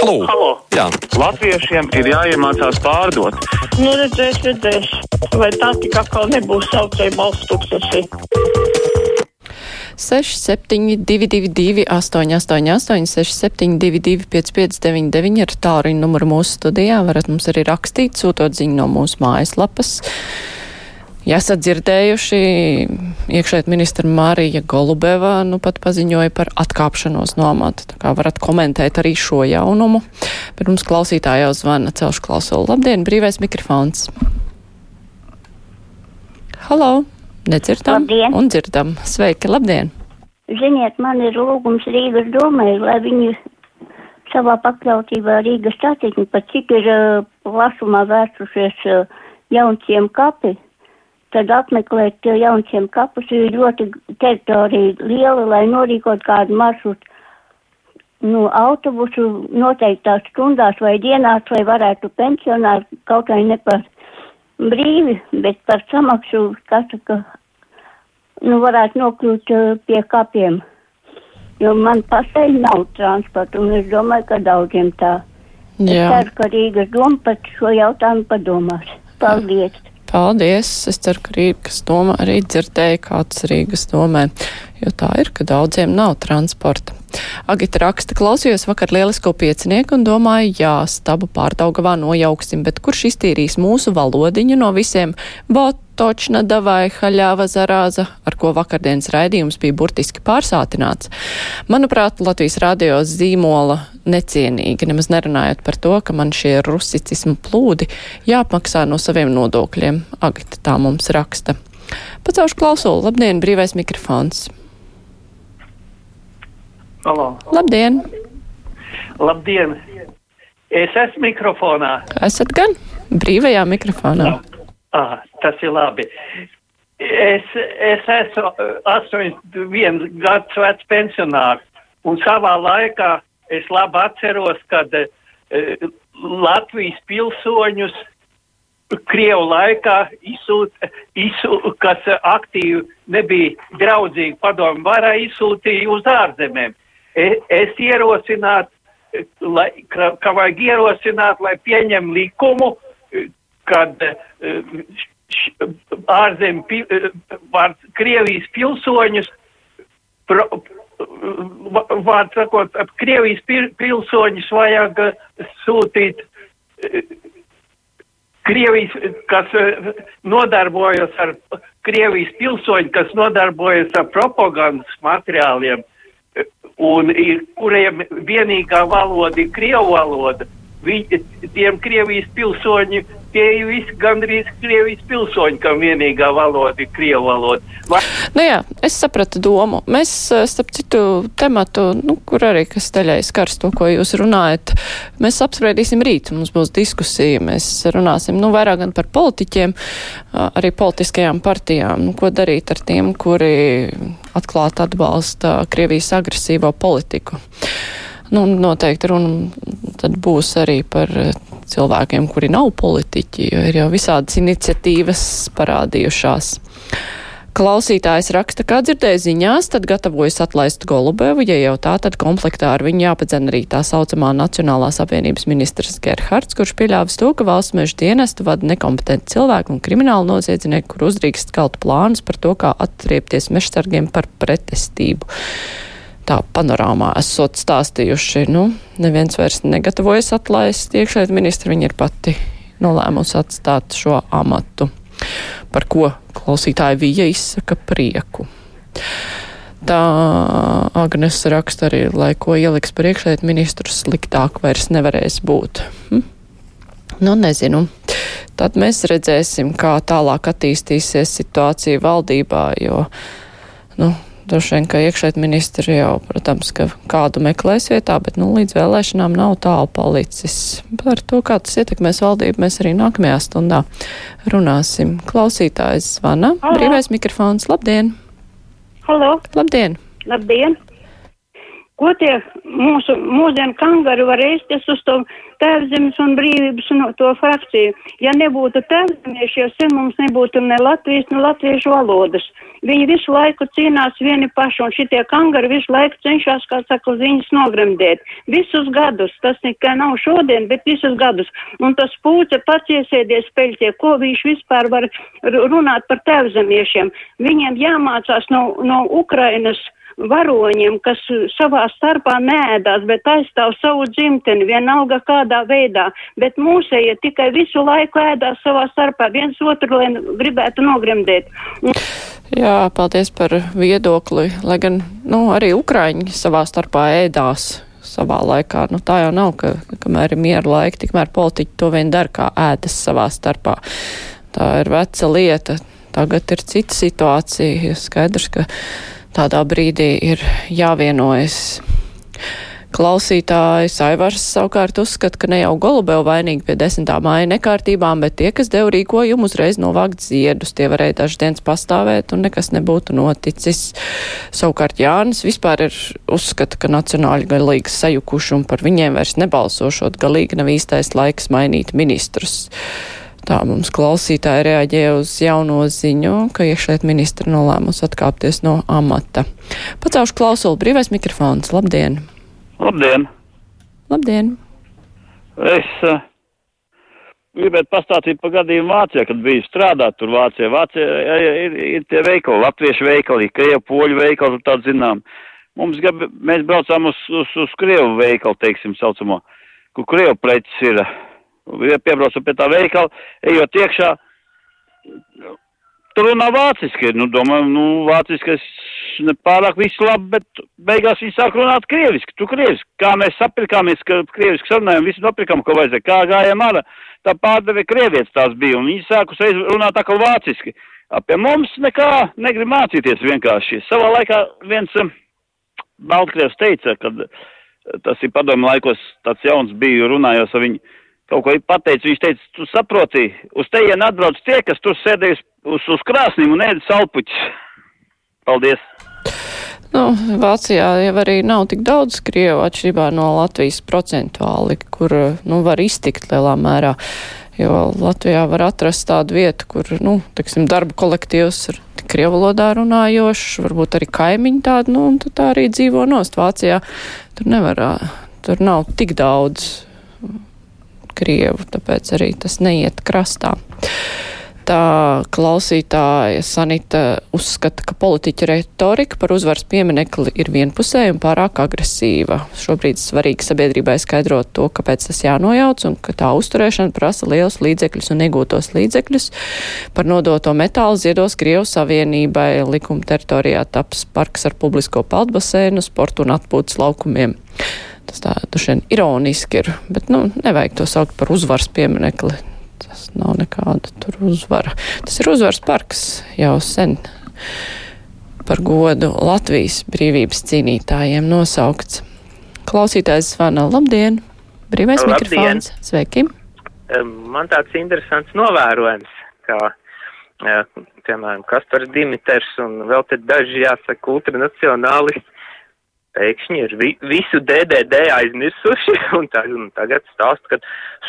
Halo! Halo. Jā, Latviešiem ir jāiemācās pārdot. Nu, redzēs, redzēs. Vai tā tik atkal nebūs saucēja balsts tūkstoši? 6722, 888, 672, 559, ir tālruņa numura mūsu studijā. Varat mums arī rakstīt, sūtot ziņu no mūsu mājaslapas. Ja esat dzirdējuši, iekšēt ministra Mārija Golubeva nu pat paziņoja par atkāpšanos no amata. Tā kā varat komentēt arī šo jaunumu. Pirms klausītāja jau zvana celšu klausulu. Labdien, brīvais mikrofons. Halo, nedzirdam? Labdien. Un dzirdam. Sveiki, labdien! Ziniet, man ir lūgums Rīgas domai, lai viņi savā pakļautībā Rīgas satiksmi, pat cik ir uh, plašumā vērsušies uh, jaunciem kapi, tad apmeklēt jaunciem kapus ir ļoti teritorija liela, lai norīkot kādu maršrutu nu, autobusu noteiktās stundās vai dienās, lai varētu pensionāri kaut vai ne par brīvi, bet par samaksu, kas saka, nu, varētu nokļūt uh, pie kapiem. Jo man pašai nav transporta, un es domāju, ka daudziem tā. Es Jā. ceru, ka Rīgas doma par šo jautājumu padomās. Paldies! Paldies! Es ceru, ka Rīgas doma arī dzirdēja, kāds Rīgas domē, jo tā ir, ka daudziem nav transporta. Agita raksta, klausījos vakar lielisko piecinieku un domāju, jā, stabu pārdaugavā nojauksim, bet kurš iztīrīs mūsu valodiņu no visiem botočna davai haļāva zarāza, ar ko vakardienas raidījums bija burtiski pārsātināts. Manuprāt, Latvijas radio zīmola necienīgi, nemaz nerunājot par to, ka man šie rusicismu plūdi jāapmaksā no saviem nodokļiem. Agita tā mums raksta. Pacaušu klausulu, labdien, brīvais mikrofons. Halo. Labdien! Labdien! Es esmu mikrofonā. Esat gan brīvajā mikrofonā. Ah, tas ir labi. Es, es esmu 81 gadus vecs pensionārs, un savā laikā es labi atceros, kad uh, Latvijas pilsoņus Krievu laikā izsūt, izsūt, kas eh, aktīvi nebija draudzīgi padomu varā izsūtīja uz ārzemēm. E, es ierosinātu, eh, lai, ka, ka vajag ierosināt, lai pieņem likumu, eh, kad eh, ārzem, eh, var Krievijas pilsoņus, pro, va- vārds sakot, Krievijas pil- pilsoņus vajag eh, sūtīt Krievijas, kas nodarbojas ar Krievijas pilsoņi, kas nodarbojas ar propagandas materiāliem, un ir, kuriem vienīgā valoda ir Krievu valoda. Viņi, tiem Krievijas pilsoņi, tie ir visi gandrīz Krievijas pilsoņi, kam vienīgā valoda ir Krievu valoda. Va Nu jā, es sapratu domu. Mēs, starp citu, tematu, nu, kur arī kas daļai skars to, ko jūs runājat, mēs apspriedīsim rīt. Mums būs diskusija. Mēs runāsim, nu, vairāk gan par politiķiem, arī politiskajām partijām. Nu, ko darīt ar tiem, kuri atklāti atbalsta Krievijas agresīvo politiku. Nu, noteikti runa tad būs arī par cilvēkiem, kuri nav politiķi, jo ir jau visādas iniciatīvas parādījušās. Klausītājs raksta, kā dzirdēja ziņās, tad gatavojas atlaist Golubevu, ja jau tā, tad komplektā ar viņu jāpadzen arī tā saucamā Nacionālās apvienības ministrs Gerhards, kurš pieļāvis to, ka valsts meža dienestu vada nekompetenti cilvēki un krimināli noziedznieki, kur uzdrīkst kalt plānus par to, kā atriepties mežsargiem par pretestību tā panorāmā esot stāstījuši, nu, neviens vairs negatavojas atlaist iekšēt ministru, viņa ir pati nolēmusi atstāt šo amatu, par ko klausītāja Vija izsaka prieku. Tā Agnes raksta arī, lai ko ieliks par iekšēt ministru, sliktāk vairs nevarēs būt. Hm? Nu, nezinu. Tad mēs redzēsim, kā tālāk attīstīsies situācija valdībā, jo, nu, Droši vien, ka iekšēt ministri jau, protams, ka kādu meklēs vietā, bet nu, līdz vēlēšanām nav tālu palicis. Par to, kā tas ietekmēs valdību, mēs arī nākamajā stundā runāsim. Klausītājs zvana. Brīvais mikrofons. Labdien! Halo, Labdien! labdien! Ko tie mūsu mūsdienu kangari var ēst uz to tēvzemes un brīvības no to frakciju? Ja nebūtu tēvzemieši, jau sen mums nebūtu ne Latvijas, ne latviešu valodas. Viņi visu laiku cīnās vieni paši, un šitie kangari visu laiku cenšas, kā saka, viņus nogremdēt. Visus gadus, tas tikai nav šodien, bet visus gadus. Un tas pūce pats iesēdies peļķie, ko viņš vispār var runāt par tēvzemiešiem. Viņiem jāmācās no, no Ukrainas varoņiem, kas savā starpā nēdās, bet aizstāv savu dzimteni, vienalga kādā veidā, bet mūsēja tikai visu laiku ēdās savā starpā, viens otru, lai gribētu nogremdēt. Un... Jā, paldies par viedokli, lai gan, nu, arī Ukraiņi savā starpā ēdās savā laikā. Nu, tā jau nav, ka kamēr ir miera laika, tikmēr politiķi to vien dara, kā ēdas savā starpā. Tā ir veca lieta. Tagad ir cita situācija. Skaidrs, ka tādā brīdī ir jāvienojas. Klausītājs Aivars savukārt uzskata, ka ne jau Golubeva vainīgi pie 10. māja nekārtībām, bet tie, kas deva rīkojumu, uzreiz novākt ziedus. Tie varēja dažas dienas pastāvēt un nekas nebūtu noticis. Savukārt Jānis vispār ir uzskata, ka nacionāļi galīgi sajukuši un par viņiem vairs nebalsošot galīgi nav īstais laiks mainīt ministrus. Tā mums klausītāji reaģēja uz jauno ziņu, ka iekšliet ministra nolēmus atkāpties no amata. Pacaušu klausulu brīvais mikrofons. Labdien! Labdien! Labdien! Es uh, gribētu pastāstīt par gadījumu Vācijā, kad biju strādāt tur Vācijā. Vācijā ir, ir tie veikali, latviešu veikali, krievu poļu veikali, tādu zinām. Mums, gab, mēs braucām uz, uz, uz krievu veikalu, teiksim, saucamo, kur krievu preces ir. Uh, piebraucu pie tā veikala, ejot iekšā. Tur runā vāciski, nu, domāju, nu, vāciski es nepārāk visu labi, bet beigās viņi sāk runāt krieviski, tu krieviski. Kā mēs sapirkāmies, ka krieviski sarunājam, visi nopirkām, ko vajadzēja, kā gājām ārā, tā pārdeve krievietis tās bija, un viņi sāk uzreiz runāt kā vāciski. Pie mums nekā negrib mācīties vienkārši. Savā laikā viens um, Baltkrievs teica, kad tas ir padomu laikos tāds jauns bija, runājos ar viņu kaut ko pateicu, viņš teica, tu saproti, uz tejienu atbrauc tie, kas tur sēdējas uz, uz krāsnīm un ēd salpuķus. Paldies! Nu, Vācijā jau arī nav tik daudz krievu atšķirībā no Latvijas procentuāli, kur, nu, var iztikt lielā mērā. Jo Latvijā var atrast tādu vietu, kur, nu, teiksim, darba kolektīvs ir krievu valodā runājošs, varbūt arī kaimiņi tādi, nu, un tā arī dzīvo nost. Vācijā tur nevar, tur nav tik daudz Krievu, tāpēc arī tas neiet krastā. Tā klausītāja Sanita uzskata, ka politiķa retorika par uzvaras pieminekli ir vienpusēja un pārāk agresīva. Šobrīd svarīgi sabiedrībai skaidrot to, kāpēc tas jānojauc un ka tā uzturēšana prasa liels līdzekļus un iegūtos līdzekļus. Par nodoto metālu ziedos Krievu Savienībai likuma teritorijā taps parks ar publisko peldbaseinu, sportu un atpūtas laukumiem. Tas tā, dušien ironiski ir, bet, nu, nevajag to saukt par uzvaras pieminekli. Tas nav nekāda tur uzvara. Tas ir uzvaras parks jau sen par godu Latvijas brīvības cīnītājiem nosaukts. Klausītājs zvana labdien! Brīvais labdien. mikrofons. Sveiki! Man tāds interesants novērojums, ka, piemēram, Kaspars Dimiters un vēl te daži, jāsaka, ultranacionālisti pēkšņi ir vi, visu DDD aizmirsuši un, tā, un tagad stāst, ka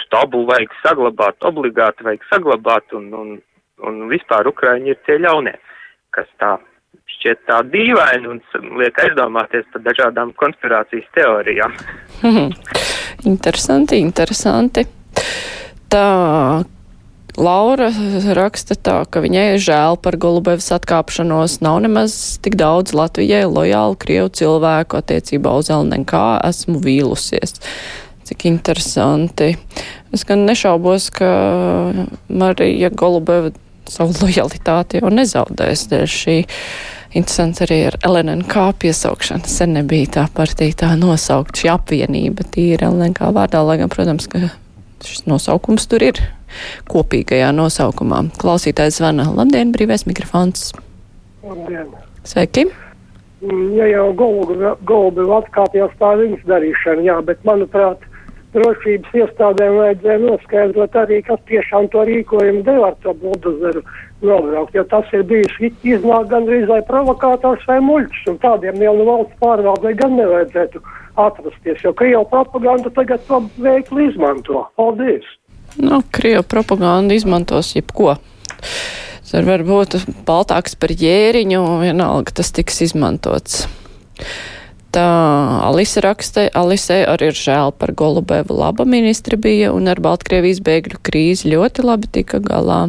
stabu vajag saglabāt, obligāti vajag saglabāt un, un, un vispār Ukraiņi ir tie ļaunie, kas tā šķiet tā dīvaini un liek aizdomāties par dažādām konspirācijas teorijām. interesanti, interesanti. Tā Laura raksta tā, ka viņai ir žēl par Golubevas atkāpšanos. Nav nemaz tik daudz Latvijai lojālu Krievu cilvēku attiecībā uz LNK. Esmu vīlusies. Cik interesanti. Es gan nešaubos, ka Marija Golubeva savu lojalitāti jau nezaudēs dēļ šī. Interesants arī ar LNK piesaukšanu. Sen nebija tā partija tā nosaukt, šī apvienība tīra LNK vārdā, lai gan, protams, ka šis nosaukums tur ir kopīgajā nosaukumā. Klausītājs zvana. Labdien, brīvais mikrofons. Labdien. Sveiki. Mm, ja jau Golbi atkāpjas tā viņas darīšana, jā, bet manuprāt, drošības iestādēm vajadzēja noskaidrot arī, kas tiešām to rīkojumu deva ar to buldozeru nobraukt, jo tas ir bijis iznāk gandrīz vai provokātors vai muļķis, un tādiem jau no valsts pārvaldē gan nevajadzētu atrasties, jo Krievu propaganda tagad to veikli izmanto. Paldies! Nu, Krievu propaganda izmantos jebko. Tas var būt baltāks par jēriņu, vienalga tas tiks izmantots. Tā Alise rakstē, Alise arī ir žēl par Golubevu laba ministri bija un ar Baltkrievijas bēgļu krīzi ļoti labi tika galā.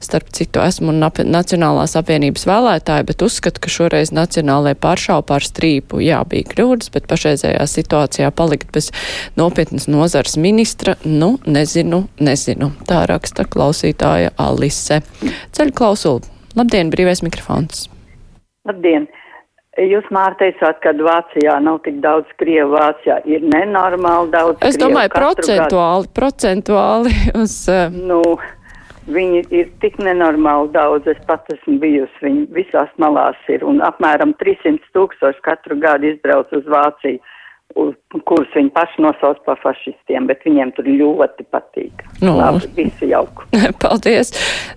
Starp citu, esmu Nacionālās apvienības vēlētāja, bet uzskatu, ka šoreiz nacionālajai pāršau pār strīpu, jā, bija kļūdas, bet pašreizējā situācijā palikt bez nopietnas nozars ministra, nu, nezinu, nezinu. Tā raksta klausītāja Alise. Ceļu klausulu. Labdien, brīvais mikrofons. Labdien! Jūs, Mārta, teicāt, ka Vācijā nav tik daudz Krievu. Vācijā ir nenormāli daudz. Es Krievu domāju, procentuāli, gadu. procentuāli uz. Uh... Nu, viņi ir tik nenormāli daudz. Es pat esmu bijusi. Viņi visās malās ir un apmēram 300 tūkstoši katru gadu izbrauc uz Vāciju kurus viņi paši nosauc par fašistiem, bet viņiem tur ļoti patīk. Nu, Labi, visi jauku. Paldies!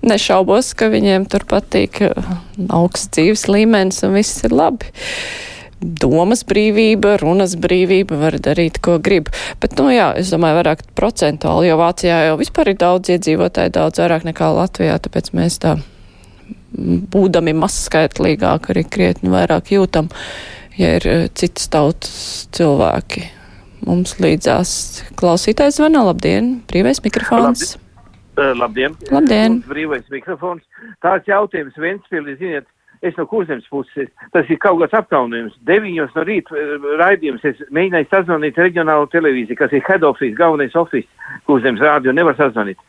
Nešaubos, ka viņiem tur patīk uh, augsts dzīves līmenis un viss ir labi. Domas brīvība, runas brīvība, var darīt, ko grib. Bet, nu jā, es domāju, vairāk procentuāli, jo Vācijā jau vispār ir daudz iedzīvotāji, daudz vairāk nekā Latvijā, tāpēc mēs tā būdami mazskaitlīgāk arī krietni vairāk jūtam. Ja ir eh, citas tautas cilvēki. Mums līdzās klausītājs zvana. Labdien, brīvais mikrofons. Labdien. Labdien. Labdien. Mums brīvais mikrofons. Tāds jautājums Ventspilī, ziniet, es no kurzemes puses, tas ir kaut kāds apkaunojums. Deviņos no rīta raidījums es mēģināju sazvanīt reģionālo televīziju, kas ir head office, galvenais office, kurzemes rādio nevar sazvanīt.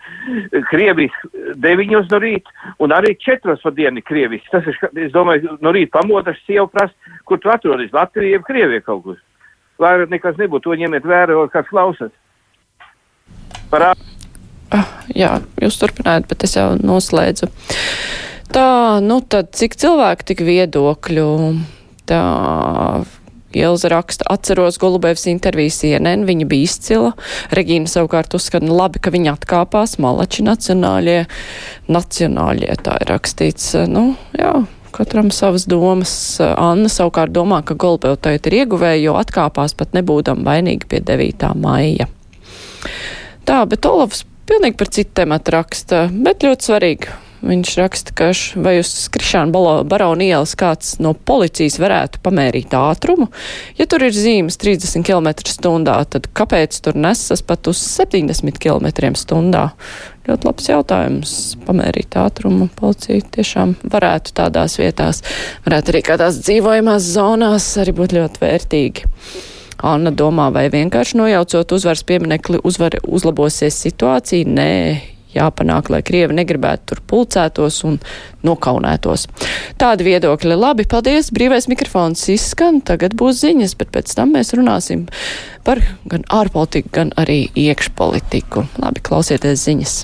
Krievis deviņos no rīta un arī četros pa dienu Krievis. Tas ir, es domāju, no rīta pamodas sieva prasa, kur tu atrodies, Latvija, Krievija kaut kur. Vairāk nekas nebūtu, to ņemiet vērā, kāds klausas. Parā... Ah, jā, jūs turpinājāt, bet es jau noslēdzu. Tā, nu tad cik cilvēku, tik viedokļu. Tā Ilza raksta, atceros Golubēvs interviju CNN, viņa bija izcila. Regīna savukārt uzskata, labi, ka viņa atkāpās, malači nacionāļie, nacionāļie, tā ir rakstīts. Nu, jā, katram savas domas. Anna savukārt domā, ka Golubēv tagad ir ieguvēja, jo atkāpās pat nebūdam vainīgi pie 9. maija. Tā, bet Olavs pilnīgi par citu tematu raksta, bet ļoti svarīgi Viņš raksta, ka vai uz Krišāna Barona ielas kāds no policijas varētu pamērīt ātrumu. Ja tur ir zīmes 30 km stundā, tad kāpēc tur nesas pat uz 70 km stundā? Ļoti labs jautājums. Pamērīt ātrumu policija tiešām varētu tādās vietās, varētu arī kādās dzīvojamās zonās arī būt ļoti vērtīgi. Anna domā, vai vienkārši nojaucot uzvaras pieminekli uzvar, uzlabosies situācija? Nē, jāpanāk, lai Krievi negribētu tur pulcētos un nokaunētos. Tādi viedokļi labi, paldies, brīvais mikrofons izskan, tagad būs ziņas, bet pēc tam mēs runāsim par gan ārpolitiku, gan arī iekšpolitiku. Labi, klausieties ziņas.